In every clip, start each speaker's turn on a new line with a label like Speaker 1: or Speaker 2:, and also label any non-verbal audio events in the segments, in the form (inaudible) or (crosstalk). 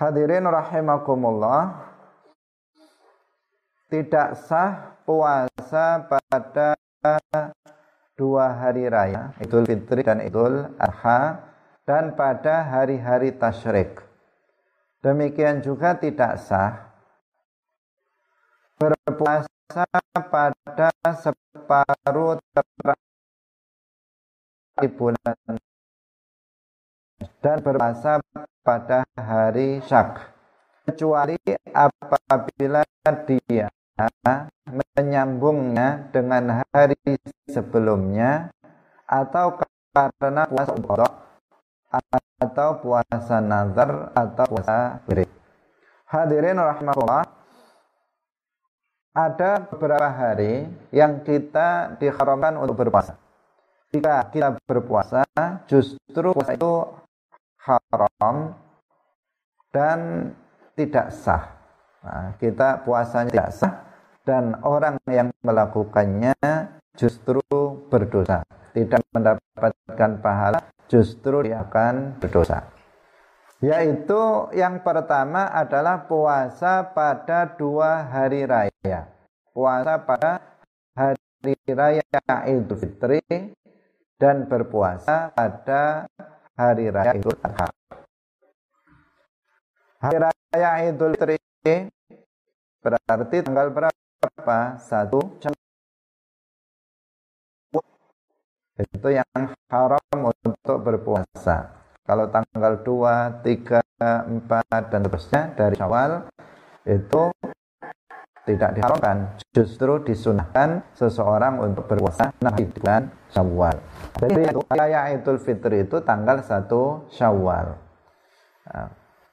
Speaker 1: Hadirin rahimakumullah. Tidak sah puasa pada dua hari raya, Idul Fitri dan Idul Adha dan pada hari-hari tasyrik. Demikian juga tidak sah berpuasa pada separuh terakhir bulan dan berpuasa pada hari syak kecuali apabila dia menyambungnya dengan hari sebelumnya atau karena puasa ubah atau puasa nazar atau puasa beri. Hadirin rahmatullah, ada beberapa hari yang kita diharamkan untuk berpuasa. Jika kita berpuasa, justru puasa itu haram dan tidak sah. Nah, kita puasanya tidak sah dan orang yang melakukannya justru berdosa, tidak mendapatkan pahala, justru dia akan berdosa. Yaitu yang pertama adalah puasa pada dua hari raya. Puasa pada hari raya Idul Fitri dan berpuasa pada hari raya Idul Adha. Hari raya Idul Fitri berarti tanggal berapa? Satu itu yang haram untuk berpuasa. Kalau tanggal 2, 3, 4 dan seterusnya dari Syawal itu tidak diharamkan, justru disunahkan seseorang untuk berpuasa di bulan Syawal. Jadi itu Idul Fitri itu tanggal 1 Syawal. Nah,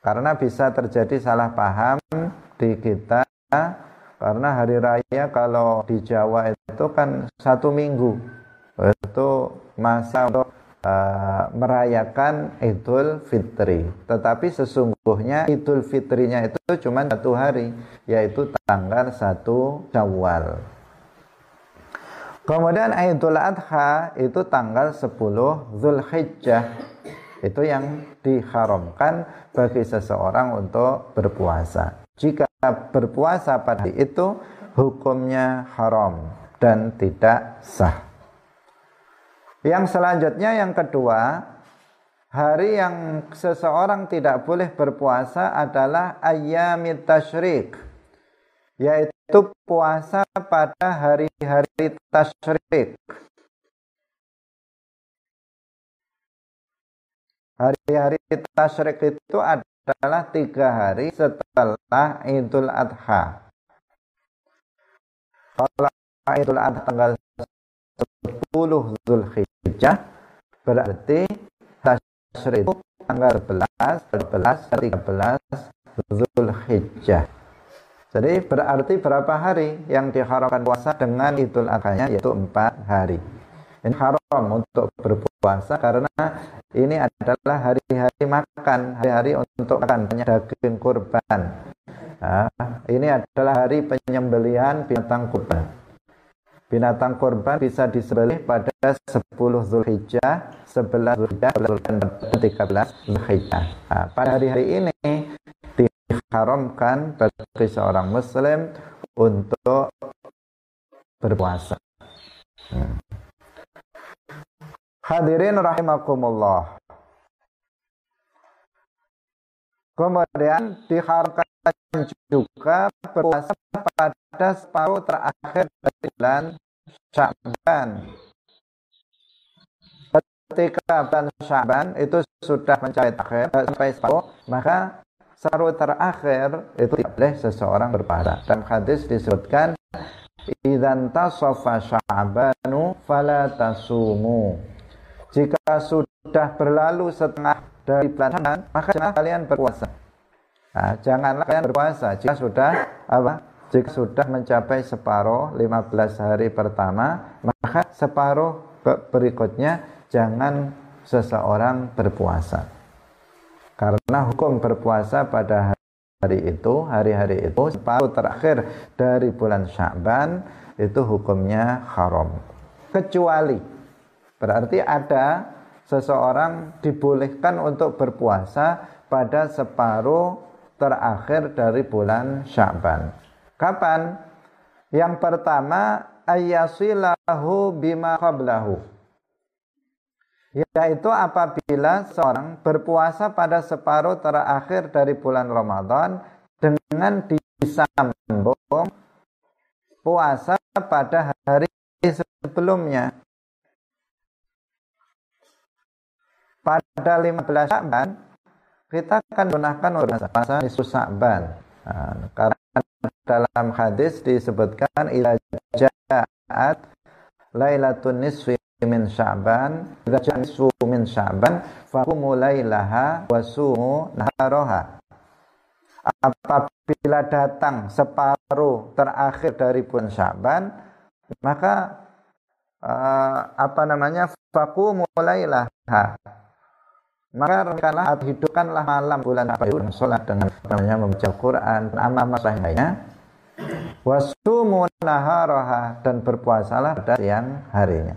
Speaker 1: karena bisa terjadi salah paham di kita karena hari raya kalau di Jawa itu kan satu minggu itu masa untuk uh, merayakan Idul Fitri. Tetapi sesungguhnya Idul Fitrinya itu cuma satu hari, yaitu tanggal satu Syawal. Kemudian Idul Adha itu tanggal 10 Zulhijjah. Itu yang diharamkan bagi seseorang untuk berpuasa. Jika berpuasa pada hari itu hukumnya haram dan tidak sah. Yang selanjutnya yang kedua, hari yang seseorang tidak boleh berpuasa adalah ayyamit tasyrik. Yaitu puasa pada hari-hari tasyrik. Hari-hari tasyrik itu adalah tiga hari setelah Idul Adha. Kalau Idul Adha tanggal 10 Zulhijjah berarti tasyrik itu tanggal 11, 12, 13 Zulhijjah. Jadi berarti berapa hari yang diharamkan puasa dengan Idul Adha yaitu empat hari. Ini haram untuk berpuasa karena ini adalah hari-hari makan, hari-hari untuk makan banyak daging kurban. Nah, ini adalah hari penyembelihan binatang kurban binatang korban bisa disembelih pada 10 Zulhijjah, 11 Zulhijjah, 13 Zulhijjah. Nah, pada hari-hari ini diharamkan bagi seorang muslim untuk berpuasa. Hmm. Hadirin rahimakumullah. Kemudian diharamkan juga berpuasa pada separuh terakhir dari bulan Syaban. Ketika bulan Syaban itu sudah mencapai akhir sampai separuh, maka separuh terakhir itu tidak boleh seseorang berpuasa. Dalam hadis disebutkan Idan tasofa sya'banu fala tasumu. Jika sudah berlalu setengah dari Syaban, maka jangan kalian berpuasa. Nah, janganlah kalian berpuasa jika sudah apa? Jika sudah mencapai separuh 15 hari pertama, maka separuh berikutnya jangan seseorang berpuasa. Karena hukum berpuasa pada hari itu, hari-hari itu separuh terakhir dari bulan Sya'ban itu hukumnya haram. Kecuali berarti ada seseorang dibolehkan untuk berpuasa pada separuh terakhir dari bulan Sya'ban. Kapan? Yang pertama ayyasilahu bima qablahu. Yaitu apabila seorang berpuasa pada separuh terakhir dari bulan Ramadan dengan disambung puasa pada hari sebelumnya. Pada 15 Sya'ban kita akan gunakan puasa nisfu Sya'ban. Nah, karena dalam hadis disebutkan idza ja'at lailatun nisfi min Sya'ban idza ja'a nisfu min Sya'ban faqumu lailaha wa sumu naharaha. Apabila datang separuh terakhir dari bulan Sya'ban maka uh, apa namanya? Faqumu lailaha maka rencanalah atau hidupkanlah malam bulan apa? Itu sholat dengan namanya membaca Quran amal lainnya. Wasumu naharaha dan berpuasalah pada siang harinya.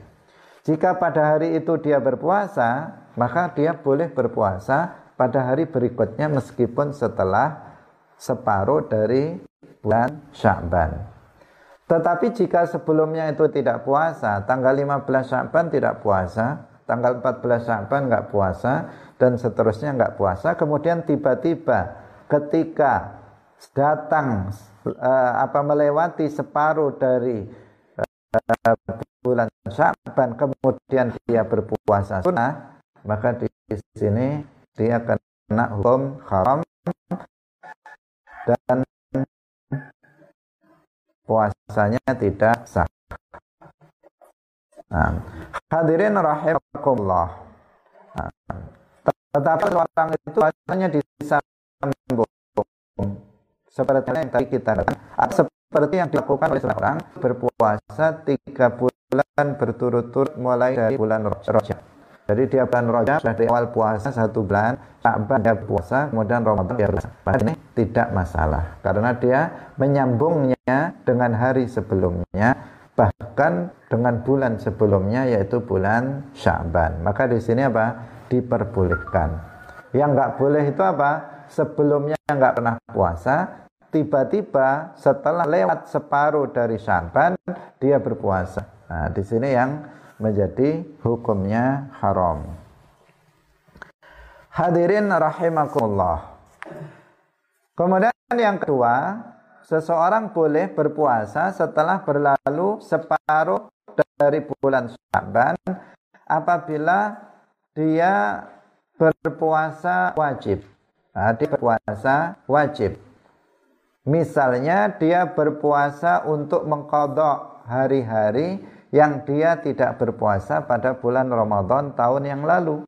Speaker 1: Jika pada hari itu dia berpuasa maka dia boleh berpuasa pada hari berikutnya meskipun setelah separuh dari bulan Sya'ban tetapi jika sebelumnya itu tidak puasa tanggal 15 Sya'ban tidak puasa tanggal 14 Sya'ban nggak puasa dan seterusnya nggak puasa kemudian tiba-tiba ketika datang uh, apa melewati separuh dari uh, bulan Sya'ban kemudian dia berpuasa sunnah maka di sini dia kena hukum haram dan puasanya tidak sah. Nah, hadirin rahimakumullah. Nah, tetapi orang itu hanya disambung seperti yang tadi kita katakan seperti yang dilakukan oleh seorang berpuasa tiga bulan berturut-turut mulai dari bulan Rajab. Jadi dia bulan Rajab dari awal puasa satu bulan, Sya'ban dia puasa, kemudian Ramadan dia puasa. Padahal ini tidak masalah karena dia menyambungnya dengan hari sebelumnya bahkan dengan bulan sebelumnya yaitu bulan Sya'ban. Maka di sini apa? diperbolehkan. Yang nggak boleh itu apa? Sebelumnya nggak pernah puasa, tiba-tiba setelah lewat separuh dari Sya'ban dia berpuasa. Nah, di sini yang menjadi hukumnya haram. Hadirin rahimakumullah. Kemudian yang kedua, seseorang boleh berpuasa setelah berlalu separuh dari bulan Sya'ban apabila dia berpuasa wajib. Nah, berpuasa wajib. Misalnya dia berpuasa untuk mengkodok hari-hari yang dia tidak berpuasa pada bulan Ramadan tahun yang lalu.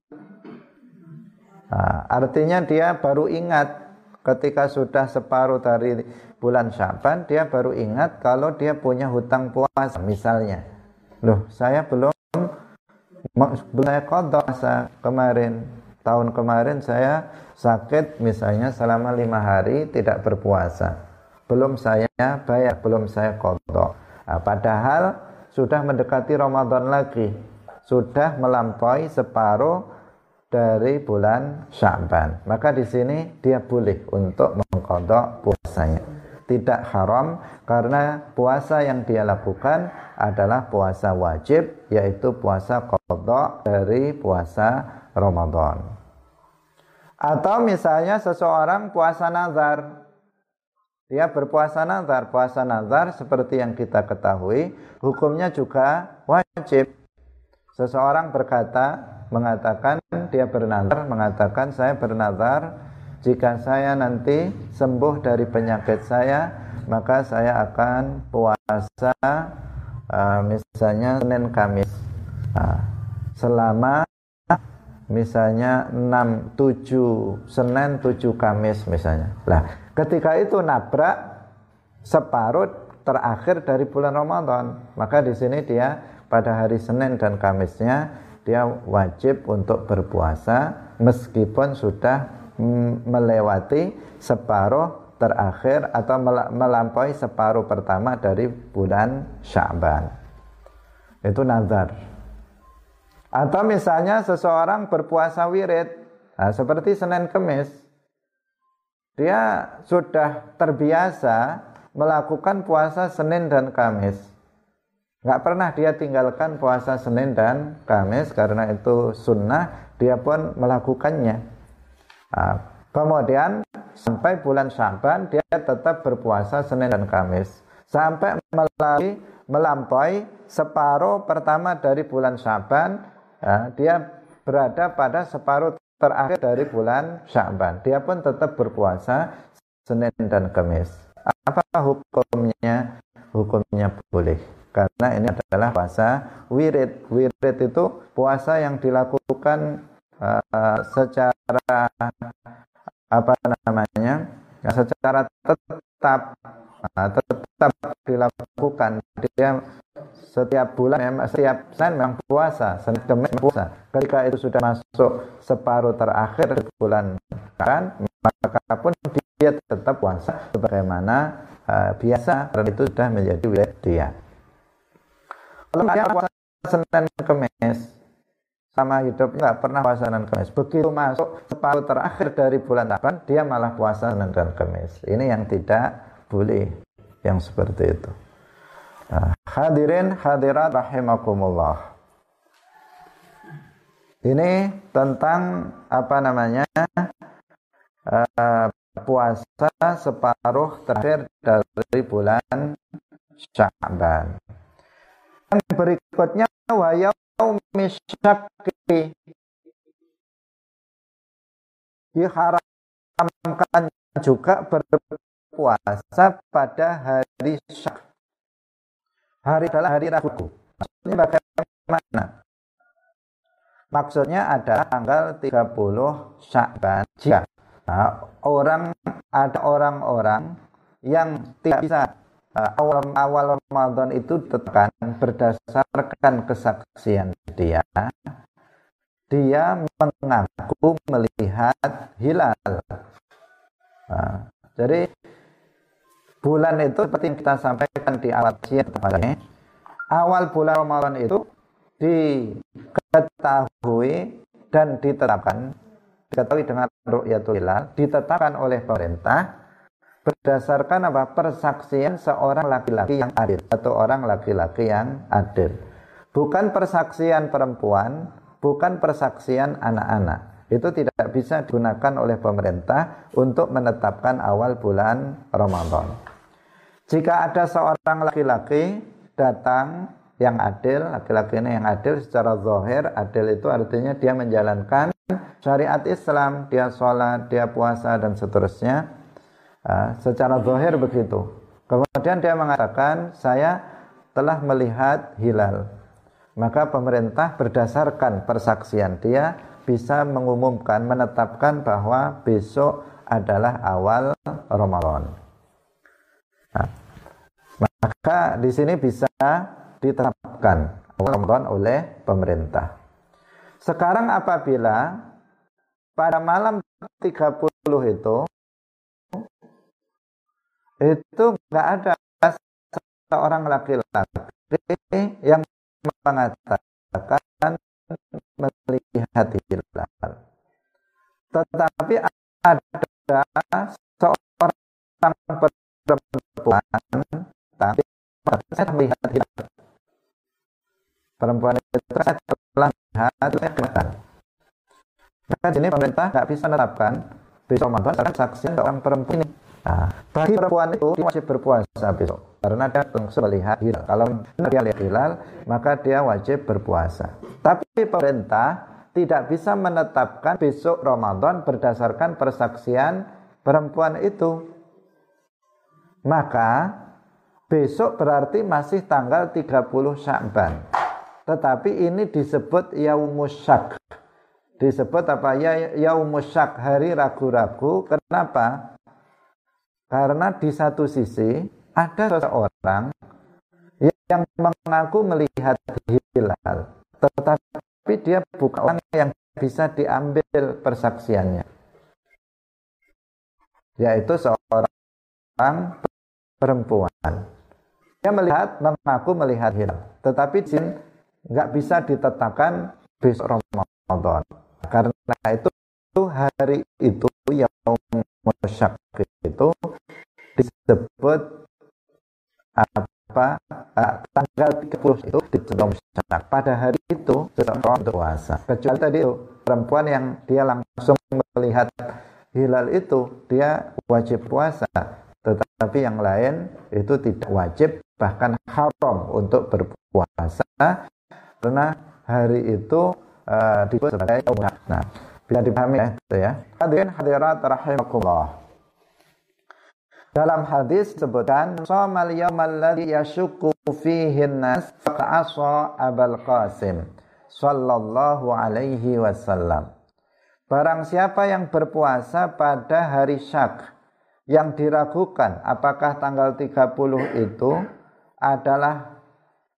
Speaker 1: Nah, artinya dia baru ingat ketika sudah separuh dari bulan Syaban, dia baru ingat kalau dia punya hutang puasa misalnya. Loh, saya belum saya kodok kemarin. Tahun kemarin saya sakit misalnya selama lima hari tidak berpuasa. Belum saya bayar belum saya kodok. Nah, padahal sudah mendekati Ramadan lagi. Sudah melampaui separuh dari bulan Sya'ban maka di sini dia boleh untuk mengkodok puasanya tidak haram karena puasa yang dia lakukan adalah puasa wajib yaitu puasa kodok dari puasa Ramadan. Atau misalnya seseorang puasa nazar. Dia berpuasa nazar. Puasa nazar seperti yang kita ketahui hukumnya juga wajib. Seseorang berkata, mengatakan dia bernazar, mengatakan saya bernazar jika saya nanti sembuh dari penyakit saya maka saya akan puasa uh, misalnya Senin Kamis uh, selama misalnya 6 7 Senin 7 Kamis misalnya. Lah, ketika itu nabrak separuh terakhir dari bulan Ramadan, maka di sini dia pada hari Senin dan Kamisnya dia wajib untuk berpuasa meskipun sudah melewati separuh terakhir atau melampaui separuh pertama dari bulan Sya'ban. Itu nazar. Atau misalnya seseorang berpuasa wirid, nah, seperti Senin Kemis. dia sudah terbiasa melakukan puasa Senin dan Kamis. Nggak pernah dia tinggalkan puasa Senin dan Kamis karena itu sunnah, dia pun melakukannya. Nah, kemudian sampai bulan Syaban dia tetap berpuasa Senin dan Kamis. Sampai melalui melampaui separuh pertama dari bulan Syaban, ya, dia berada pada separuh terakhir dari bulan Syaban. Dia pun tetap berpuasa Senin dan Kamis. Apa hukumnya? Hukumnya boleh. Karena ini adalah puasa wirid. Wirid itu puasa yang dilakukan uh, secara apa namanya? Ya, secara tetap uh, tetap dilakukan. Dia setiap bulan memang setiap Senin memang puasa, Senin Kamis puasa. Ketika itu sudah masuk separuh terakhir bulan kan, maka pun dia tetap puasa sebagaimana uh, biasa karena itu sudah menjadi wilayah dia. Kalau dia puasa Senin Kamis sama hidupnya nggak pernah puasa Senin Kamis. Begitu masuk separuh terakhir dari bulan Taban, dia malah puasa Senin dan Kamis. Ini yang tidak boleh yang seperti itu. Nah, hadirin hadirat rahimakumullah. Ini tentang apa namanya uh, puasa separuh terakhir dari bulan Sya'ban. Berikutnya wa yaumi syakki diharamkan juga berpuasa pada hari syak hari adalah hari Rabu. Maksudnya bagaimana? Maksudnya adalah tanggal 30 Syakban. Nah, orang ada orang-orang yang tidak bisa awal awal Ramadan itu tekan berdasarkan kesaksian dia dia mengaku melihat hilal. Nah, jadi bulan itu seperti yang kita sampaikan di awal siang awal bulan Ramadan itu diketahui dan ditetapkan diketahui dengan ru'yatul hilal ditetapkan oleh pemerintah berdasarkan apa? Persaksian seorang laki-laki yang adil. Atau orang laki-laki yang adil. Bukan persaksian perempuan bukan persaksian anak-anak. Itu tidak bisa digunakan oleh pemerintah untuk menetapkan awal bulan Ramadan. Jika ada seorang laki-laki datang yang adil, laki-laki ini yang adil secara zahir, adil itu artinya dia menjalankan syariat Islam, dia sholat, dia puasa dan seterusnya. Uh, secara zahir begitu. Kemudian dia mengatakan, saya telah melihat hilal. Maka pemerintah berdasarkan persaksian dia bisa mengumumkan, menetapkan bahwa besok adalah awal Ramadan. Nah, maka di sini bisa diterapkan Ramadan oleh pemerintah. Sekarang apabila pada malam 30 itu itu nggak ada seorang laki-laki yang mengatakan melihat hilal. Tetapi ada seorang perempuan tapi saya melihat hilal. Perempuan itu saya telah melihat kelihatan maka ini pemerintah nggak bisa menetapkan besok karena saksi seorang perempuan ini nah, bagi perempuan itu dia masih berpuasa besok karena dia langsung melihat hilal kalau dia lihat hilal maka dia wajib berpuasa tapi pemerintah tidak bisa menetapkan besok Ramadan berdasarkan persaksian perempuan itu maka besok berarti masih tanggal 30 Sya'ban. Tetapi ini disebut yaumus syak. Disebut apa? Ya yaumus syak, hari ragu-ragu. Kenapa? Karena di satu sisi ada seseorang yang mengaku melihat hilal, tetapi dia bukan orang yang bisa diambil persaksiannya. Yaitu seorang perempuan. Dia melihat, mengaku melihat hilal. Tetapi jin nggak bisa ditetapkan besok Ramadan. Karena itu hari itu yang syak itu disebut apa uh, tanggal 30 itu disebut pada hari itu seseorang untuk puasa kecuali tadi itu perempuan yang dia langsung melihat hilal itu dia wajib puasa. Tetapi yang lain itu tidak wajib bahkan haram untuk berpuasa. Karena hari itu uh, disebut sebagai nah bisa dipahami ya itu ya. Hadirin hadirat rahimakumullah dalam hadis sebutkan somal yawmal ladzi yashukku fihi nas fa'asa abal qasim sallallahu alaihi wasallam Barang siapa yang berpuasa pada hari syak yang diragukan apakah tanggal 30 itu adalah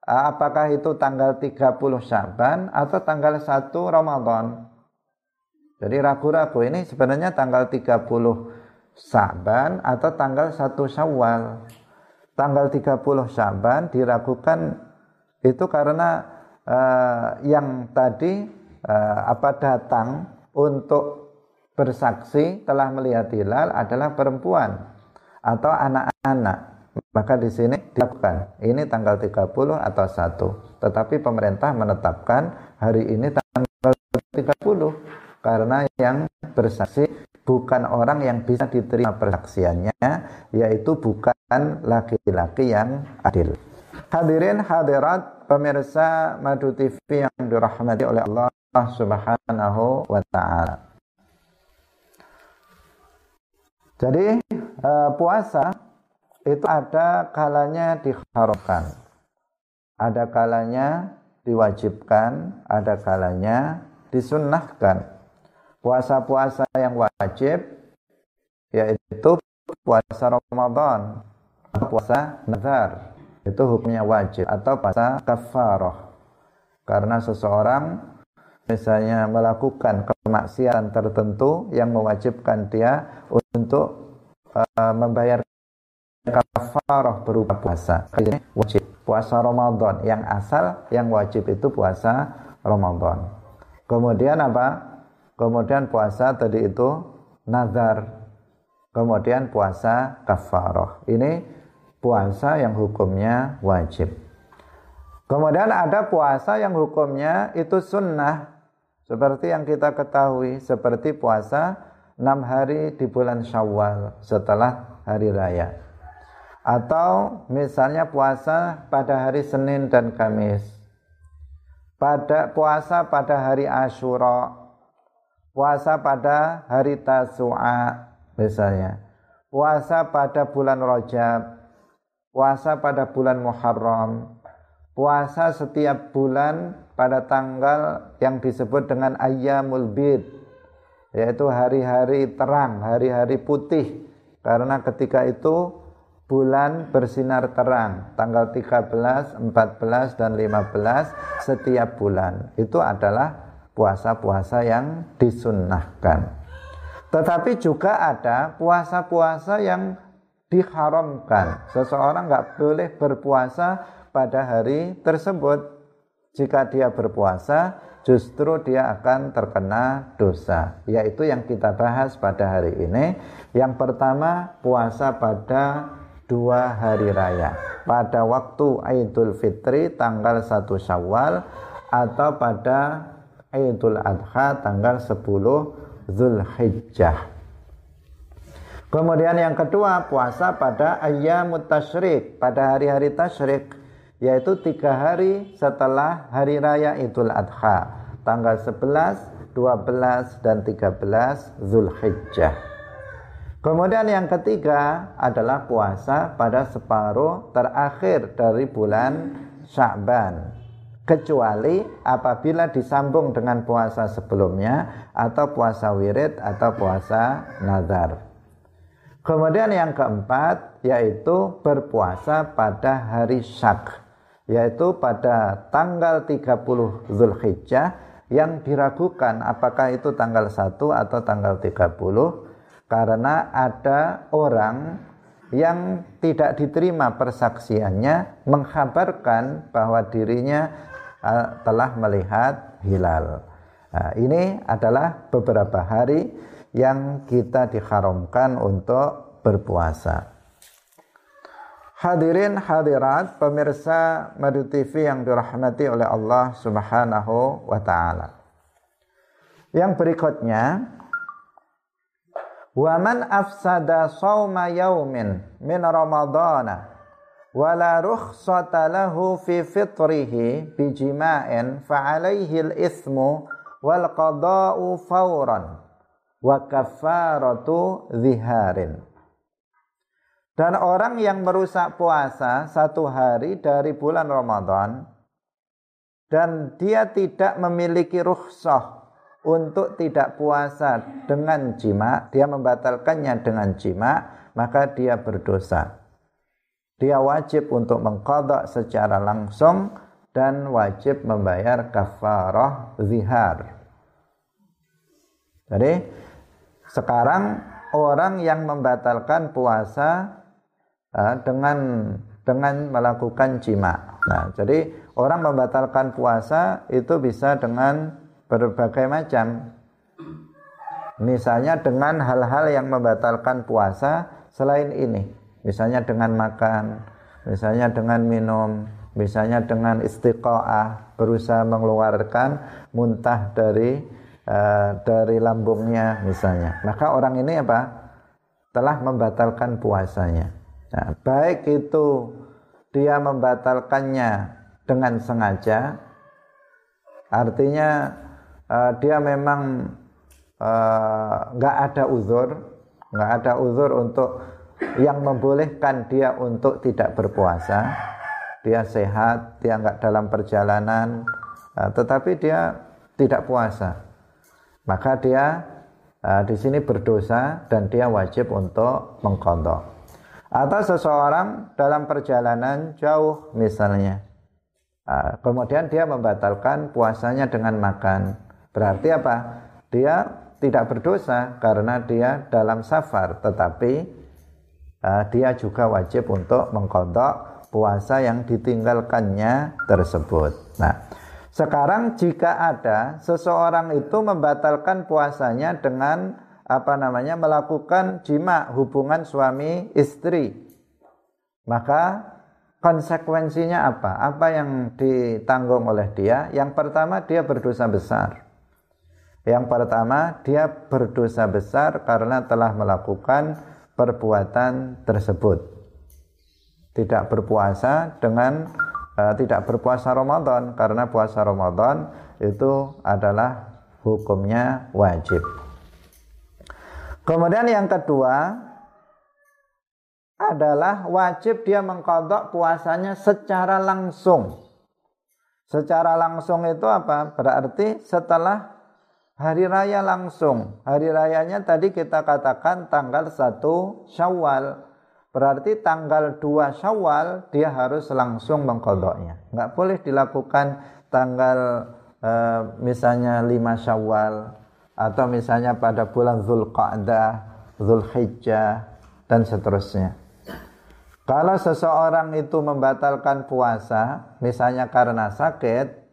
Speaker 1: apakah itu tanggal 30 Syaban atau tanggal 1 Ramadan. Jadi ragu-ragu ini sebenarnya tanggal 30 Syaban atau tanggal 1 Syawal. Tanggal 30 Syaban diragukan itu karena uh, yang tadi uh, apa datang untuk bersaksi telah melihat hilal adalah perempuan atau anak-anak. Maka di sini dilakukan ini tanggal 30 atau 1. Tetapi pemerintah menetapkan hari ini tanggal 30 karena yang bersaksi bukan orang yang bisa diterima persaksiannya yaitu bukan laki-laki yang adil. Hadirin hadirat pemirsa Madu TV yang dirahmati oleh Allah Subhanahu wa taala. Jadi uh, puasa itu ada kalanya diharamkan. Ada kalanya diwajibkan, ada kalanya disunnahkan. Puasa-puasa yang wajib yaitu puasa Ramadan, puasa nazar. Itu hukumnya wajib atau puasa kafarah. Karena seseorang misalnya melakukan kemaksiatan tertentu yang mewajibkan dia untuk uh, membayar kafarah berupa puasa. Ini wajib puasa Ramadan yang asal yang wajib itu puasa Ramadan. Kemudian apa? Kemudian puasa tadi itu nazar. Kemudian puasa kafarah. Ini puasa yang hukumnya wajib. Kemudian ada puasa yang hukumnya itu sunnah seperti yang kita ketahui, seperti puasa enam hari di bulan Syawal setelah hari raya. Atau misalnya puasa pada hari Senin dan Kamis. Pada puasa pada hari Ashura. Puasa pada hari Tasu'a misalnya. Puasa pada bulan Rajab. Puasa pada bulan Muharram. Puasa setiap bulan pada tanggal yang disebut dengan ayyamul bid yaitu hari-hari terang, hari-hari putih karena ketika itu bulan bersinar terang tanggal 13, 14 dan 15 setiap bulan. Itu adalah puasa-puasa yang disunnahkan. Tetapi juga ada puasa-puasa yang diharamkan. Seseorang nggak boleh berpuasa pada hari tersebut jika dia berpuasa justru dia akan terkena dosa yaitu yang kita bahas pada hari ini yang pertama puasa pada dua hari raya pada waktu Idul Fitri tanggal 1 Syawal atau pada Idul Adha tanggal 10 Zulhijjah Kemudian yang kedua puasa pada ayyamut tasyrik pada hari-hari tasyrik yaitu tiga hari setelah hari raya Idul Adha tanggal 11, 12 dan 13 Zulhijjah. Kemudian yang ketiga adalah puasa pada separuh terakhir dari bulan Sya'ban. Kecuali apabila disambung dengan puasa sebelumnya atau puasa wirid atau puasa nazar. Kemudian yang keempat yaitu berpuasa pada hari syak yaitu pada tanggal 30 Zulhijjah yang diragukan apakah itu tanggal 1 atau tanggal 30 karena ada orang yang tidak diterima persaksiannya menghabarkan bahwa dirinya telah melihat hilal. Nah, ini adalah beberapa hari yang kita diharamkan untuk berpuasa. Hadirin hadirat pemirsa Madu TV yang dirahmati oleh Allah Subhanahu wa taala. Yang berikutnya Wa man afsada sawma yaumin min ramadana wala rukhsata lahu fi fitrihi bi jima'in fa alaihi al-ithmu wal qada'u fawran wa kafaratu ziharin dan orang yang merusak puasa satu hari dari bulan Ramadan dan dia tidak memiliki rukhsah untuk tidak puasa dengan jima, dia membatalkannya dengan jima, maka dia berdosa. Dia wajib untuk mengkodok secara langsung dan wajib membayar kafarah zihar. Jadi sekarang orang yang membatalkan puasa uh, dengan dengan melakukan jima. Nah, jadi orang membatalkan puasa itu bisa dengan berbagai macam. Misalnya dengan hal-hal yang membatalkan puasa selain ini. Misalnya dengan makan, misalnya dengan minum, misalnya dengan istiqoah, berusaha mengeluarkan muntah dari uh, dari lambungnya misalnya. Maka orang ini apa? Telah membatalkan puasanya. Nah, baik itu dia membatalkannya dengan sengaja, artinya uh, dia memang eh, nggak uh, ada uzur, nggak ada uzur untuk yang membolehkan dia untuk tidak berpuasa. Dia sehat, dia nggak dalam perjalanan, uh, tetapi dia tidak puasa. Maka dia uh, di sini berdosa dan dia wajib untuk mengkontok. Atau seseorang dalam perjalanan jauh misalnya, uh, kemudian dia membatalkan puasanya dengan makan Berarti apa? Dia tidak berdosa karena dia dalam safar, tetapi uh, dia juga wajib untuk mengkodok puasa yang ditinggalkannya tersebut. Nah, sekarang jika ada seseorang itu membatalkan puasanya dengan apa namanya melakukan jima hubungan suami istri, maka konsekuensinya apa? Apa yang ditanggung oleh dia? Yang pertama dia berdosa besar. Yang pertama, dia berdosa besar karena telah melakukan perbuatan tersebut. Tidak berpuasa dengan uh, tidak berpuasa Ramadan karena puasa Ramadan itu adalah hukumnya wajib. Kemudian yang kedua adalah wajib dia mengkodok puasanya secara langsung. Secara langsung itu apa? Berarti setelah hari raya langsung. Hari rayanya tadi kita katakan tanggal 1 Syawal. Berarti tanggal 2 Syawal dia harus langsung mengkodoknya. Nggak boleh dilakukan tanggal e, misalnya 5 Syawal atau misalnya pada bulan Zulqa'dah, Zulhijjah dan seterusnya. Kalau seseorang itu membatalkan puasa, misalnya karena sakit,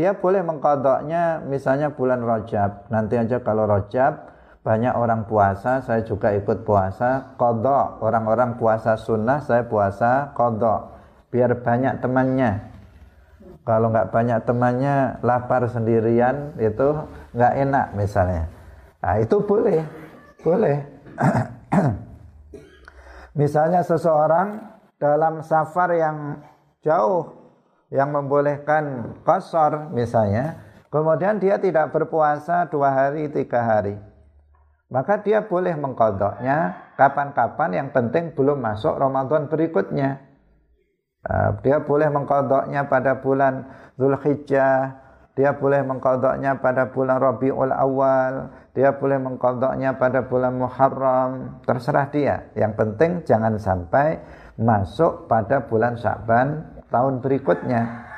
Speaker 1: dia boleh mengkodoknya misalnya bulan Rojab. Nanti aja kalau Rojab banyak orang puasa, saya juga ikut puasa. Kodok, orang-orang puasa sunnah, saya puasa kodok. Biar banyak temannya. Kalau nggak banyak temannya, lapar sendirian, itu nggak enak misalnya. Nah itu boleh, boleh. (clears throat) misalnya seseorang dalam safar yang jauh yang membolehkan kosor misalnya, kemudian dia tidak berpuasa dua hari, tiga hari. Maka dia boleh mengkodoknya kapan-kapan yang penting belum masuk Ramadan berikutnya. Uh, dia boleh mengkodoknya pada bulan Zulhijjah, dia boleh mengkodoknya pada bulan Rabiul Awal, dia boleh mengkodoknya pada bulan Muharram, terserah dia. Yang penting jangan sampai masuk pada bulan Sya'ban tahun berikutnya.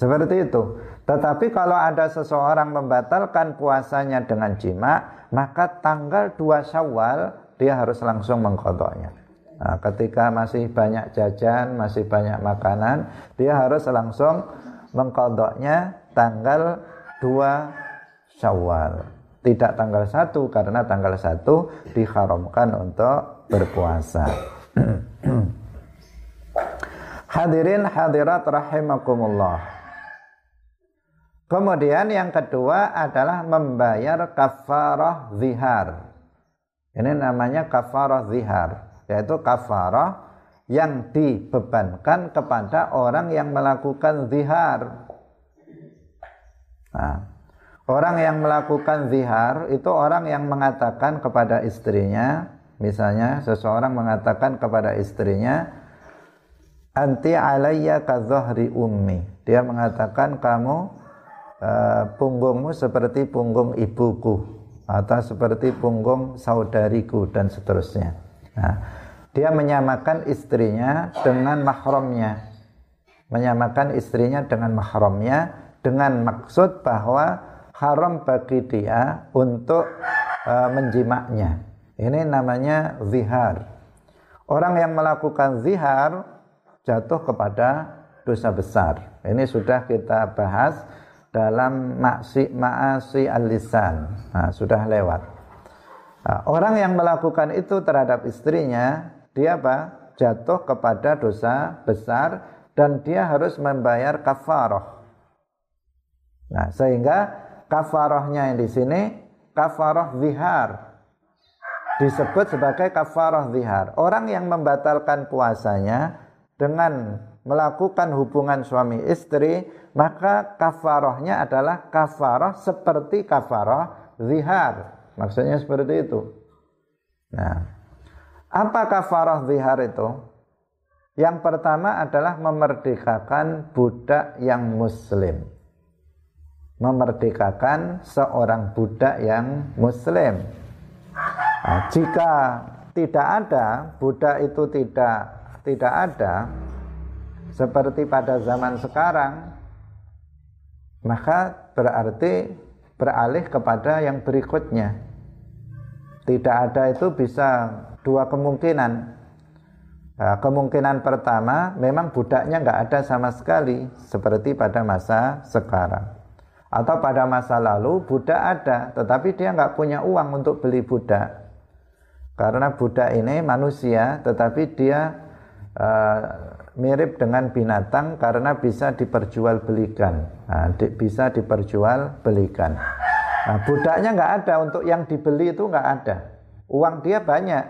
Speaker 1: Seperti itu. Tetapi kalau ada seseorang membatalkan puasanya dengan jima, maka tanggal 2 Syawal dia harus langsung mengkodoknya. Nah, ketika masih banyak jajan, masih banyak makanan, dia harus langsung mengkodoknya tanggal 2 Syawal. Tidak tanggal 1 karena tanggal 1 diharamkan untuk berpuasa. (clears throat) Hadirin hadirat rahimakumullah. Kemudian yang kedua adalah membayar kafarah zihar. Ini namanya kafarah zihar, yaitu kafarah yang dibebankan kepada orang yang melakukan zihar. Nah, orang yang melakukan zihar itu orang yang mengatakan kepada istrinya, misalnya seseorang mengatakan kepada istrinya, anti alayya ka ummi. Dia mengatakan kamu uh, punggungmu seperti punggung ibuku atau seperti punggung saudariku dan seterusnya. Nah, dia menyamakan istrinya dengan mahramnya. Menyamakan istrinya dengan mahramnya dengan maksud bahwa haram bagi dia untuk uh, menjimaknya. Ini namanya zihar. Orang yang melakukan zihar jatuh kepada dosa besar. Ini sudah kita bahas dalam maksi maasi al-lisan. Nah, sudah lewat. Nah, orang yang melakukan itu terhadap istrinya, dia apa? Jatuh kepada dosa besar dan dia harus membayar kafarah. Nah, sehingga kafarahnya yang di sini kafarah zihar disebut sebagai kafarah zihar. Orang yang membatalkan puasanya dengan melakukan hubungan suami istri maka kafarohnya adalah kafaroh seperti kafaroh zihar. Maksudnya seperti itu. Nah apa kafaroh zihar itu? Yang pertama adalah memerdekakan budak yang muslim. Memerdekakan seorang budak yang muslim. Nah, jika tidak ada budak itu tidak tidak ada seperti pada zaman sekarang maka berarti beralih kepada yang berikutnya. Tidak ada itu bisa dua kemungkinan. Nah, kemungkinan pertama memang budaknya nggak ada sama sekali seperti pada masa sekarang. Atau pada masa lalu budak ada tetapi dia nggak punya uang untuk beli budak. Karena budak ini manusia tetapi dia uh, mirip dengan binatang karena bisa diperjualbelikan, nah, di, bisa diperjualbelikan. Nah, budaknya nggak ada untuk yang dibeli itu nggak ada. Uang dia banyak,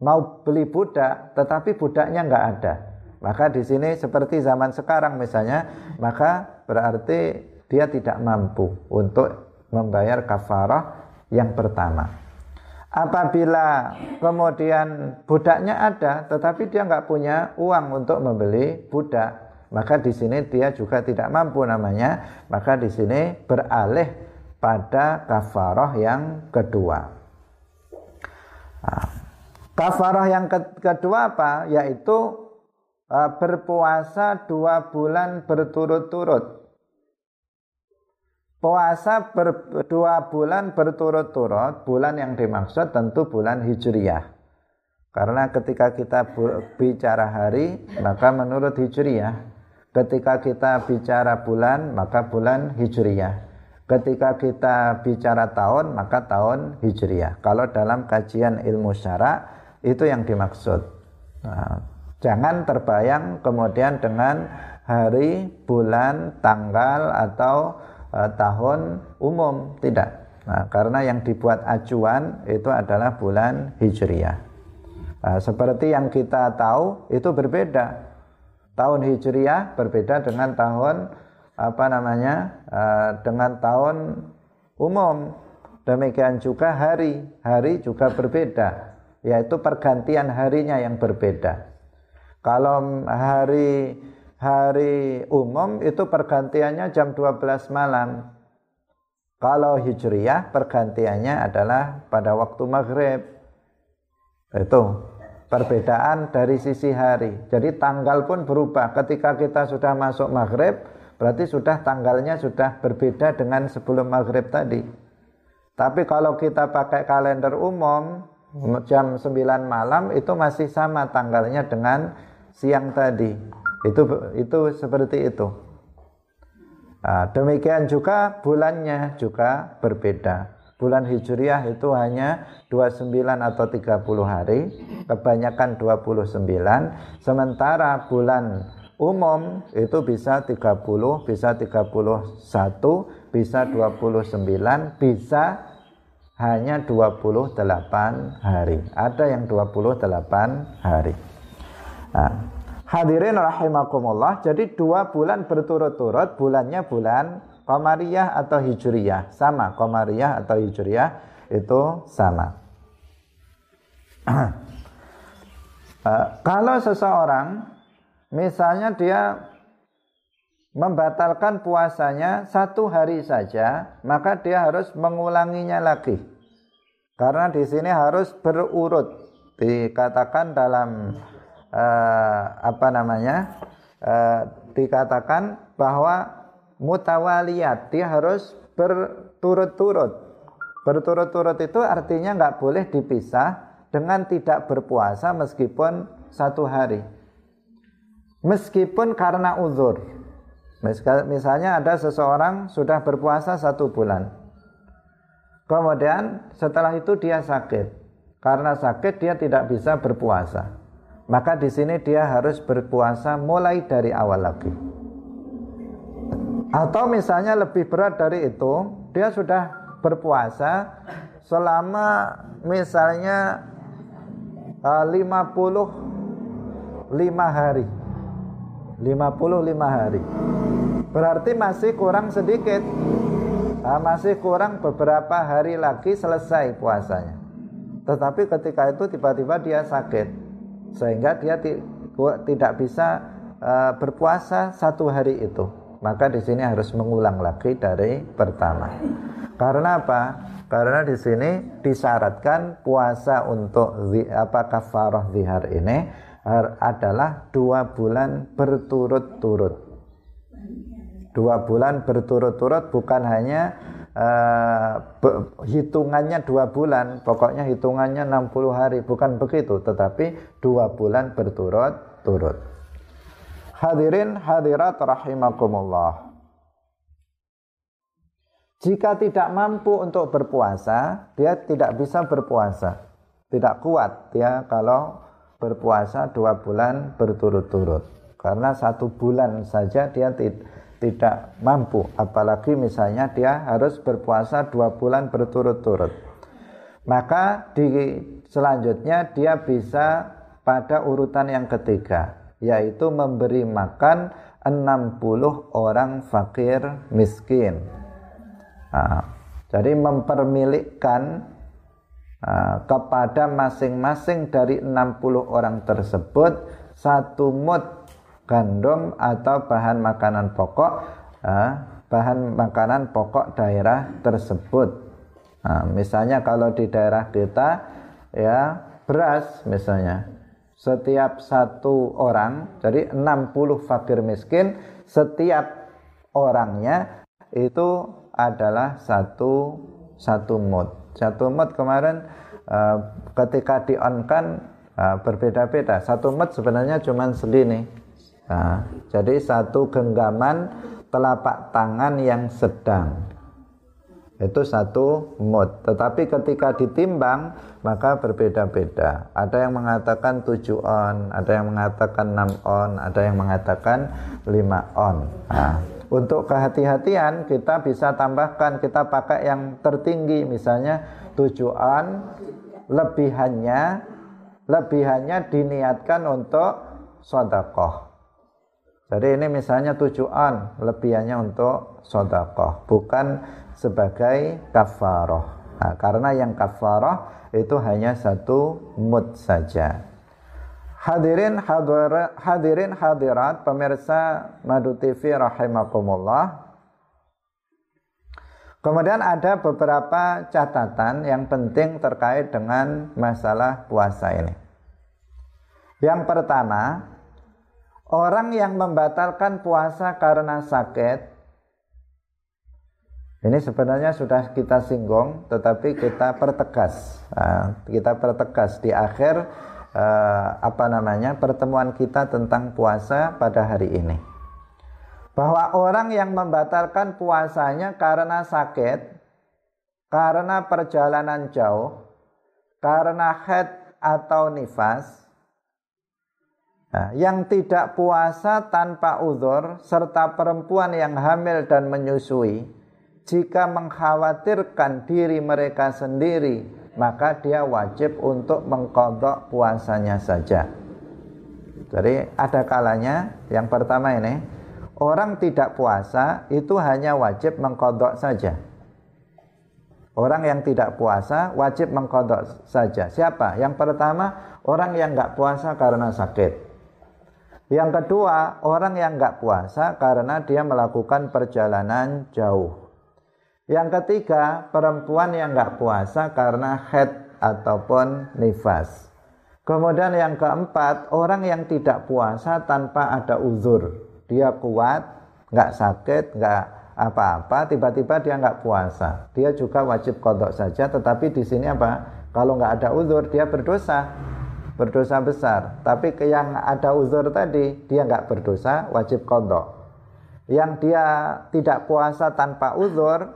Speaker 1: mau beli budak, tetapi budaknya nggak ada. Maka di sini seperti zaman sekarang misalnya, maka berarti dia tidak mampu untuk membayar kafarah yang pertama apabila kemudian budaknya ada tetapi dia nggak punya uang untuk membeli budak maka di sini dia juga tidak mampu namanya maka di sini beralih pada kafarah yang kedua. Nah, kafarah yang kedua apa? Yaitu uh, berpuasa dua bulan berturut-turut puasa ber, dua bulan berturut-turut, bulan yang dimaksud tentu bulan Hijriyah. Karena ketika kita bicara hari, maka menurut Hijriyah. Ketika kita bicara bulan, maka bulan Hijriyah. Ketika kita bicara tahun, maka tahun Hijriyah. Kalau dalam kajian ilmu syara, itu yang dimaksud. Nah, jangan terbayang kemudian dengan hari, bulan, tanggal, atau uh, tahun umum. Tidak. Nah, karena yang dibuat acuan itu adalah bulan hijriyah nah, seperti yang kita tahu itu berbeda. Tahun hijriyah berbeda dengan tahun apa namanya uh, dengan tahun umum. Demikian juga hari. Hari juga berbeda. Yaitu pergantian harinya yang berbeda. Kalau hari hari umum itu pergantiannya jam 12 malam. Kalau Hijriyah pergantiannya adalah pada waktu maghrib. Itu perbedaan dari sisi hari. Jadi tanggal pun berubah. Ketika kita sudah masuk maghrib, berarti sudah tanggalnya sudah berbeda dengan sebelum maghrib tadi. Tapi kalau kita pakai kalender umum, jam 9 malam itu masih sama tanggalnya dengan siang tadi. Itu itu seperti itu. Nah, demikian juga bulannya juga berbeda. Bulan Hijriah itu hanya 29 atau 30 hari, kebanyakan 29, sementara bulan umum itu bisa 30, bisa 31, bisa 29, bisa hanya 28 hari. Ada yang 28 hari. Nah, hadirin rahimakumullah, jadi dua bulan berturut-turut, bulannya bulan Qamariyah atau Hijriyah. Sama Qamariyah atau Hijriyah itu sama. Uh, (clears throat) kalau seseorang misalnya dia membatalkan puasanya satu hari saja maka dia harus mengulanginya lagi. Karena di sini harus berurut dikatakan dalam uh, apa namanya uh, dikatakan bahwa mutawaliyat dia harus berturut-turut. Berturut-turut itu artinya nggak boleh dipisah dengan tidak berpuasa meskipun satu hari. Meskipun karena uzur. Misalnya ada seseorang sudah berpuasa satu bulan. Kemudian setelah itu dia sakit. Karena sakit dia tidak bisa berpuasa maka di sini dia harus berpuasa mulai dari awal lagi atau misalnya lebih berat dari itu, dia sudah berpuasa selama misalnya uh, 55 hari. 55 hari. Berarti masih kurang sedikit. Uh, masih kurang beberapa hari lagi selesai puasanya. Tetapi ketika itu tiba-tiba dia sakit sehingga dia tidak bisa uh, berpuasa satu hari itu maka di sini harus mengulang lagi dari pertama. Karena apa? Karena di sini disyaratkan puasa untuk apa kafarah zihar ini adalah dua bulan berturut-turut. Dua bulan berturut-turut bukan hanya uh, hitungannya dua bulan, pokoknya hitungannya 60 hari, bukan begitu, tetapi dua bulan berturut-turut. Hadirin hadirat rahimakumullah. Jika tidak mampu untuk berpuasa, dia tidak bisa berpuasa. Tidak kuat dia kalau berpuasa dua bulan berturut-turut. Karena satu bulan saja dia tidak mampu. Apalagi misalnya dia harus berpuasa dua bulan berturut-turut. Maka di selanjutnya dia bisa pada urutan yang ketiga yaitu memberi makan 60 orang fakir miskin. Nah, jadi mempermilikkan nah, kepada masing-masing dari 60 orang tersebut satu mut gandum atau bahan makanan pokok nah, bahan makanan pokok daerah tersebut. Nah, misalnya kalau di daerah kita ya beras misalnya. Setiap satu orang jadi 60 fakir miskin setiap orangnya itu adalah satu satu mut. Satu mut kemarin uh, ketika di on kan uh, berbeda-beda. Satu mut sebenarnya cuma segini uh, jadi satu genggaman telapak tangan yang sedang. Itu satu mood. Tetapi ketika ditimbang maka berbeda-beda. Ada yang mengatakan 7 on ada yang mengatakan 6 on ada yang mengatakan 5 on. Nah, untuk kehati-hatian kita bisa tambahkan kita pakai yang tertinggi. Misalnya 7 on lebihannya lebihannya diniatkan untuk sodakoh jadi ini misalnya 7 on lebihannya untuk sodakoh bukan sebagai kafaroh. Nah, karena yang kafaroh itu hanya satu mud saja. Hadirin hadir, hadirin hadirat pemirsa Madu TV rahimakumullah. Kemudian ada beberapa catatan yang penting terkait dengan masalah puasa ini. Yang pertama, orang yang membatalkan puasa karena sakit ini sebenarnya sudah kita singgung, tetapi kita pertegas. Nah, kita pertegas di akhir uh, apa namanya pertemuan kita tentang puasa pada hari ini. bahwa orang yang membatalkan puasanya karena sakit, karena perjalanan jauh, karena head atau nifas, nah, yang tidak puasa tanpa uzur, serta perempuan yang hamil dan menyusui, jika mengkhawatirkan diri mereka sendiri, maka dia wajib untuk mengkodok puasanya saja. Jadi ada kalanya, yang pertama ini, orang tidak puasa itu hanya wajib mengkodok saja. Orang yang tidak puasa wajib mengkodok saja. Siapa? Yang pertama orang yang nggak puasa karena sakit. Yang kedua orang yang nggak puasa karena dia melakukan perjalanan jauh. Yang ketiga perempuan yang nggak puasa karena head ataupun nifas. Kemudian yang keempat orang yang tidak puasa tanpa ada uzur dia kuat, nggak sakit, nggak apa-apa, tiba-tiba dia nggak puasa. Dia juga wajib kodok saja, tetapi di sini apa? Kalau nggak ada uzur, dia berdosa, berdosa besar. Tapi yang ada uzur tadi, dia nggak berdosa, wajib kodok. Yang dia tidak puasa tanpa uzur,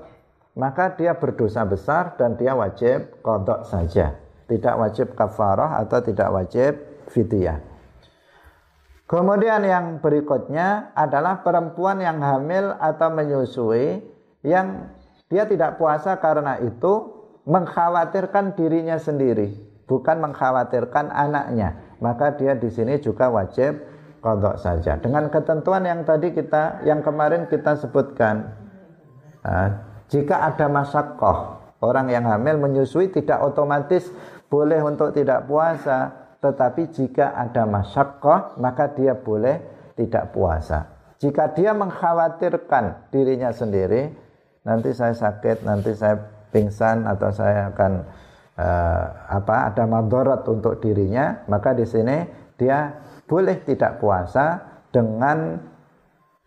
Speaker 1: maka dia berdosa besar dan dia wajib kodok saja. Tidak wajib kafarah atau tidak wajib fidyah. Kemudian yang berikutnya adalah perempuan yang hamil atau menyusui yang dia tidak puasa karena itu mengkhawatirkan dirinya sendiri, bukan mengkhawatirkan anaknya. Maka dia di sini juga wajib kodok saja. Dengan ketentuan yang tadi kita, yang kemarin kita sebutkan, nah, jika ada masakoh, orang yang hamil menyusui tidak otomatis boleh untuk tidak puasa tetapi jika ada masyakkah maka dia boleh tidak puasa. Jika dia mengkhawatirkan dirinya sendiri, nanti saya sakit, nanti saya pingsan atau saya akan uh, apa ada madarat untuk dirinya, maka di sini dia boleh tidak puasa dengan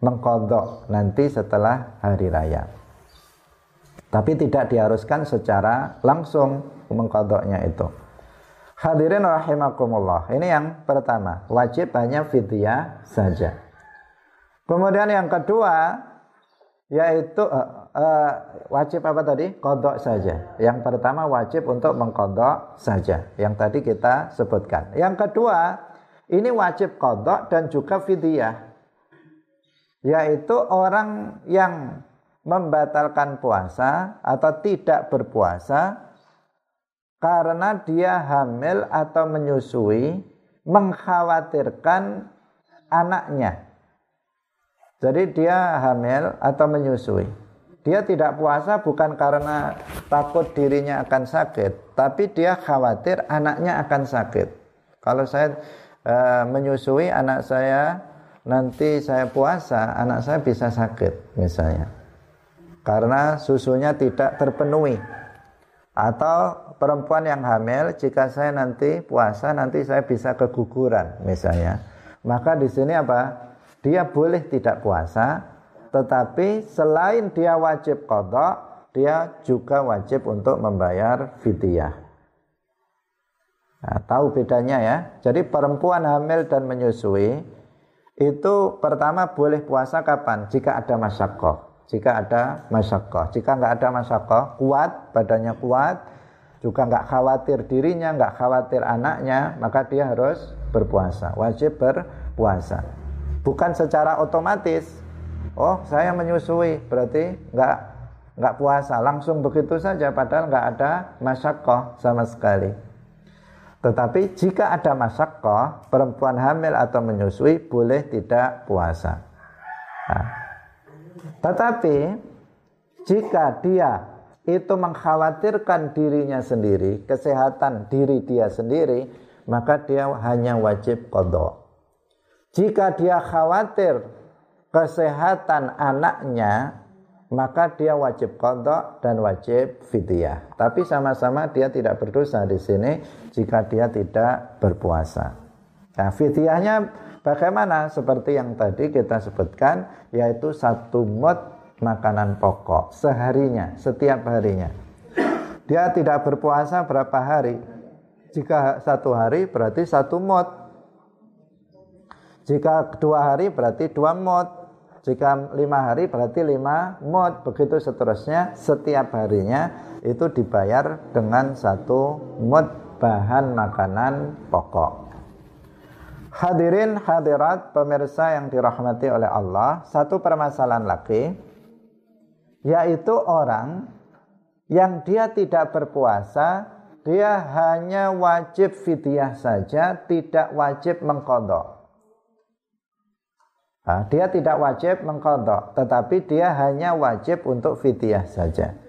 Speaker 1: mengkodok nanti setelah hari raya. Tapi tidak diharuskan secara langsung mengkodoknya itu. Hadirin rahimakumullah. Ini yang pertama, wajib hanya fidyah saja. Kemudian yang kedua yaitu uh, uh, wajib apa tadi? Kodok saja. Yang pertama wajib untuk mengkodok saja. Yang tadi kita sebutkan. Yang kedua ini wajib kodok dan juga fidyah. Yaitu orang yang membatalkan puasa atau tidak berpuasa karena dia hamil atau menyusui mengkhawatirkan anaknya. Jadi dia hamil atau menyusui. Dia tidak puasa bukan karena takut dirinya akan sakit, tapi dia khawatir anaknya akan sakit. Kalau saya e, menyusui anak saya nanti saya puasa, anak saya bisa sakit misalnya. Karena susunya tidak terpenuhi atau perempuan yang hamil jika saya nanti puasa nanti saya bisa keguguran misalnya maka di sini apa dia boleh tidak puasa tetapi selain dia wajib kodok dia juga wajib untuk membayar fidyah. Nah, tahu bedanya ya? Jadi perempuan hamil dan menyusui itu pertama boleh puasa kapan? Jika ada masyakoh jika ada masyakoh jika nggak ada masyakoh kuat badannya kuat juga nggak khawatir dirinya, nggak khawatir anaknya, maka dia harus berpuasa, wajib berpuasa. Bukan secara otomatis. Oh, saya menyusui, berarti nggak nggak puasa, langsung begitu saja, padahal nggak ada masyakoh sama sekali. Tetapi jika ada masyakoh, perempuan hamil atau menyusui boleh tidak puasa. Nah, tetapi jika dia itu mengkhawatirkan dirinya sendiri, kesehatan diri dia sendiri, maka dia hanya wajib kodok. Jika dia khawatir kesehatan anaknya, maka dia wajib kodok dan wajib fidyah. Tapi sama-sama dia tidak berdosa di sini jika dia tidak berpuasa. Nah, fidyahnya bagaimana? Seperti yang tadi kita sebutkan, yaitu satu mut makanan pokok seharinya, setiap harinya. Dia tidak berpuasa berapa hari? Jika satu hari berarti satu mod. Jika dua hari berarti dua mod. Jika lima hari berarti lima mod begitu seterusnya setiap harinya itu dibayar dengan satu mod bahan makanan pokok. Hadirin hadirat pemirsa yang dirahmati oleh Allah satu permasalahan lagi yaitu orang yang dia tidak berpuasa dia hanya wajib fidyah saja tidak wajib mengkodok Nah, dia tidak wajib mengkodok, tetapi dia hanya wajib untuk fidyah saja.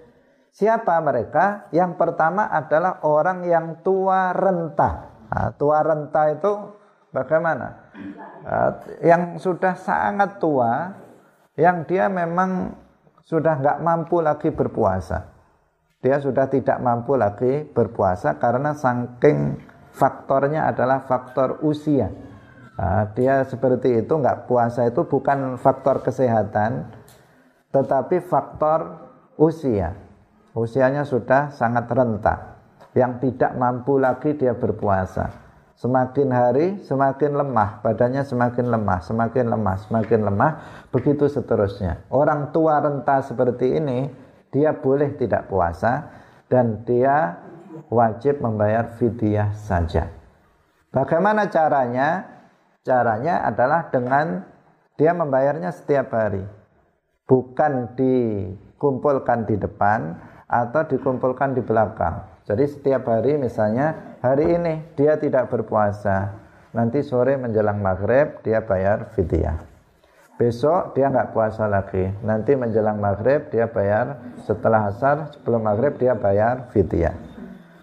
Speaker 1: Siapa mereka? Yang pertama adalah orang yang tua renta. Nah, tua renta itu bagaimana? Nah, yang sudah sangat tua, yang dia memang sudah nggak mampu lagi berpuasa. Dia sudah tidak mampu lagi berpuasa karena saking faktornya adalah faktor usia Nah, dia seperti itu nggak puasa itu bukan faktor kesehatan, tetapi faktor usia. Usianya sudah sangat renta, yang tidak mampu lagi dia berpuasa. Semakin hari semakin lemah, badannya semakin lemah, semakin lemah, semakin lemah, begitu seterusnya. Orang tua renta seperti ini, dia boleh tidak puasa dan dia wajib membayar fidyah saja. Bagaimana caranya? Caranya adalah dengan dia membayarnya setiap hari. Bukan dikumpulkan di depan atau dikumpulkan di belakang. Jadi setiap hari misalnya hari ini dia tidak berpuasa. Nanti sore menjelang maghrib dia bayar fidyah. Besok dia nggak puasa lagi. Nanti menjelang maghrib dia bayar setelah asar sebelum maghrib dia bayar fidyah.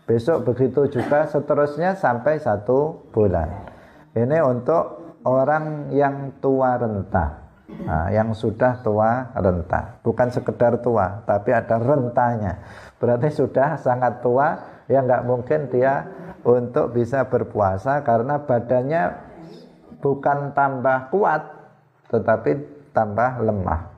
Speaker 1: Besok begitu juga seterusnya sampai satu bulan. Ini untuk orang yang tua renta. Nah, yang sudah tua renta, bukan sekedar tua, tapi ada rentanya. Berarti sudah sangat tua, ya nggak mungkin dia untuk bisa berpuasa karena badannya bukan tambah kuat, tetapi tambah lemah.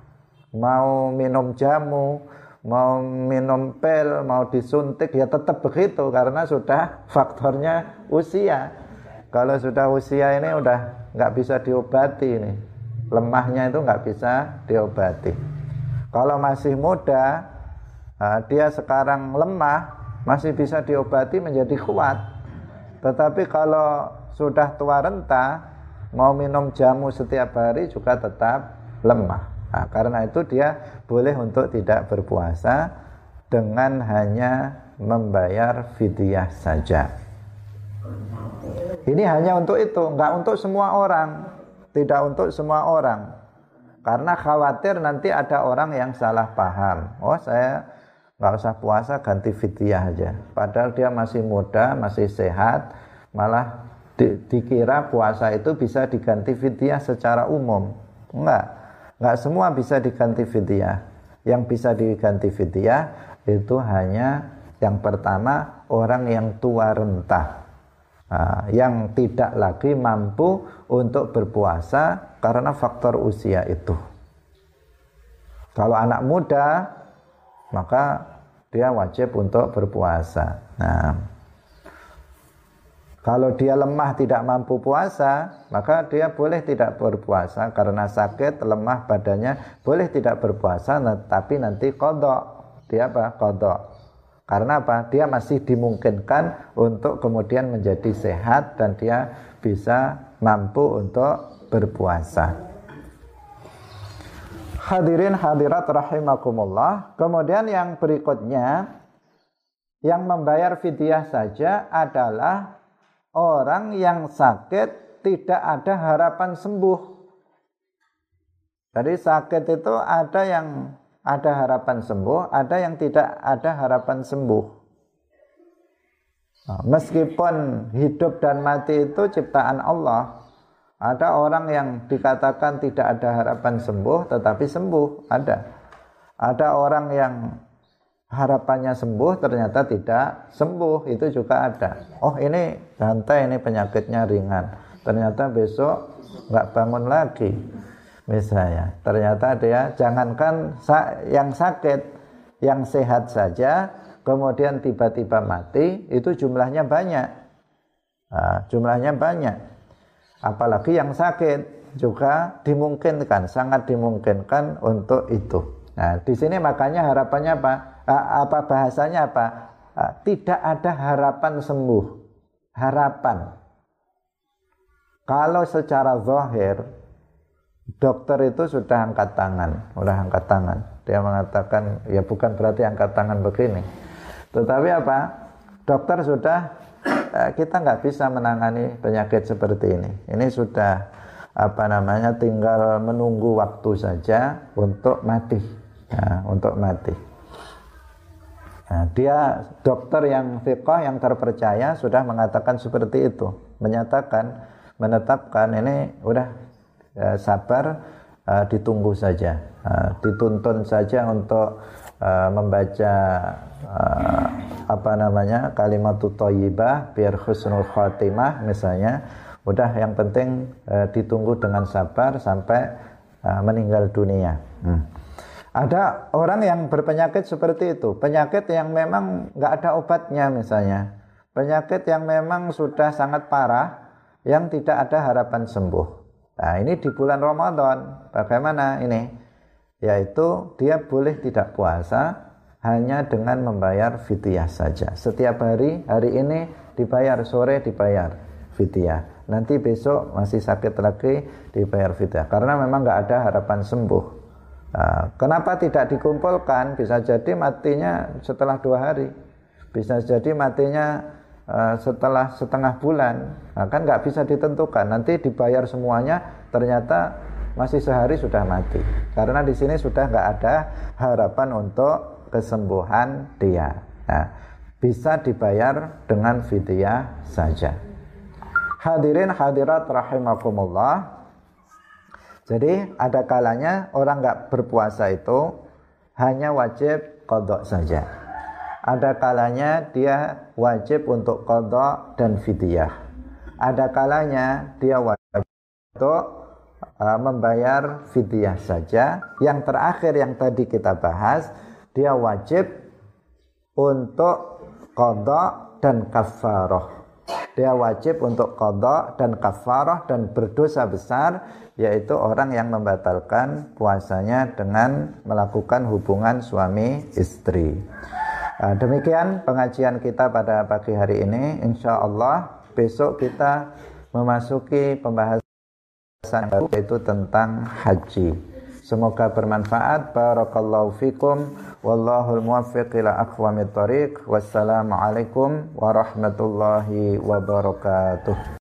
Speaker 1: Mau minum jamu, mau minum pil, mau disuntik, ya tetap begitu karena sudah faktornya usia kalau sudah usia ini udah nggak bisa diobati ini. Lemahnya itu nggak bisa diobati. Kalau masih muda, dia sekarang lemah, masih bisa diobati menjadi kuat. Tetapi kalau sudah tua renta, mau minum jamu setiap hari juga tetap lemah. Nah, karena itu dia boleh untuk tidak berpuasa dengan hanya membayar fidyah saja. Ini hanya untuk itu, enggak untuk semua orang. Tidak untuk semua orang. Karena khawatir nanti ada orang yang salah paham. Oh, saya nggak usah puasa ganti fidyah aja. Padahal dia masih muda, masih sehat, malah di, dikira puasa itu bisa diganti fidyah secara umum. Enggak. Enggak semua bisa diganti fidyah. Yang bisa diganti fidyah itu hanya yang pertama orang yang tua rentah Yang tidak lagi mampu untuk berpuasa karena faktor usia itu. Kalau anak muda, maka dia wajib untuk berpuasa. Nah, kalau dia lemah tidak mampu puasa, maka dia boleh tidak berpuasa karena sakit, lemah badannya, boleh tidak berpuasa, tapi nanti kodok. Dia apa? Kodok. Karena apa? Dia masih dimungkinkan untuk kemudian menjadi sehat dan dia bisa mampu untuk berpuasa. Hadirin hadirat rahimakumullah. Kemudian yang berikutnya yang membayar fidyah saja adalah orang yang sakit tidak ada harapan sembuh. Jadi sakit itu ada yang ada harapan sembuh, ada yang tidak ada harapan sembuh. Nah, meskipun hidup dan mati itu ciptaan Allah, ada orang yang dikatakan tidak ada harapan sembuh, tetapi sembuh, ada. Ada orang yang harapannya sembuh, ternyata tidak sembuh, itu juga ada. Oh ini santai, ini penyakitnya ringan. Ternyata besok nggak bangun lagi misalnya ternyata dia jangankan yang sakit yang sehat saja kemudian tiba-tiba mati itu jumlahnya banyak nah, jumlahnya banyak apalagi yang sakit juga dimungkinkan, sangat dimungkinkan untuk itu. Nah, di sini makanya harapannya apa? Apa bahasanya apa? Tidak ada harapan sembuh. Harapan. Kalau secara zahir dokter itu sudah angkat tangan, sudah angkat tangan. Dia mengatakan ya bukan berarti angkat tangan begini. Tetapi apa? Dokter sudah eh, kita nggak bisa menangani penyakit seperti ini. Ini sudah apa namanya tinggal menunggu waktu saja untuk mati ya, untuk mati. Nah, dia dokter yang fiqah yang terpercaya sudah mengatakan seperti itu, menyatakan, menetapkan ini udah ya, sabar, uh, ditunggu saja, uh, dituntun saja untuk uh, membaca uh, apa namanya kalimat thayyibah biar husnul khatimah misalnya, udah yang penting uh, ditunggu dengan sabar sampai uh, meninggal dunia. Hmm. Ada orang yang berpenyakit seperti itu, penyakit yang memang nggak ada obatnya misalnya, penyakit yang memang sudah sangat parah, yang tidak ada harapan sembuh. Nah ini di bulan Ramadan, bagaimana ini? Yaitu dia boleh tidak puasa hanya dengan membayar fidyah saja. Setiap hari, hari ini dibayar, sore dibayar fidyah. Nanti besok masih sakit lagi dibayar fidyah. Karena memang nggak ada harapan sembuh. Nah, kenapa tidak dikumpulkan? Bisa jadi matinya setelah dua hari, bisa jadi matinya setelah setengah bulan. Nah, kan nggak bisa ditentukan. Nanti dibayar semuanya, ternyata masih sehari sudah mati. Karena di sini sudah nggak ada harapan untuk kesembuhan dia. Nah, bisa dibayar dengan fidyah saja. Hadirin hadirat rahimakumullah. Jadi ada kalanya orang nggak berpuasa itu hanya wajib kodok saja. Ada kalanya dia wajib untuk kodok dan fidyah. Ada kalanya dia wajib untuk uh, membayar fidyah saja. Yang terakhir yang tadi kita bahas, dia wajib untuk kodok dan kafaroh dia wajib untuk kodok dan kafarah dan berdosa besar yaitu orang yang membatalkan puasanya dengan melakukan hubungan suami istri. Nah, demikian pengajian kita pada pagi hari ini. Insya Allah besok kita memasuki pembahasan baru yaitu tentang haji. Semoga bermanfaat. Barakallahu fikum. Wallahul muwaffiq ila aqwamit thariq. Wassalamualaikum warahmatullahi wabarakatuh.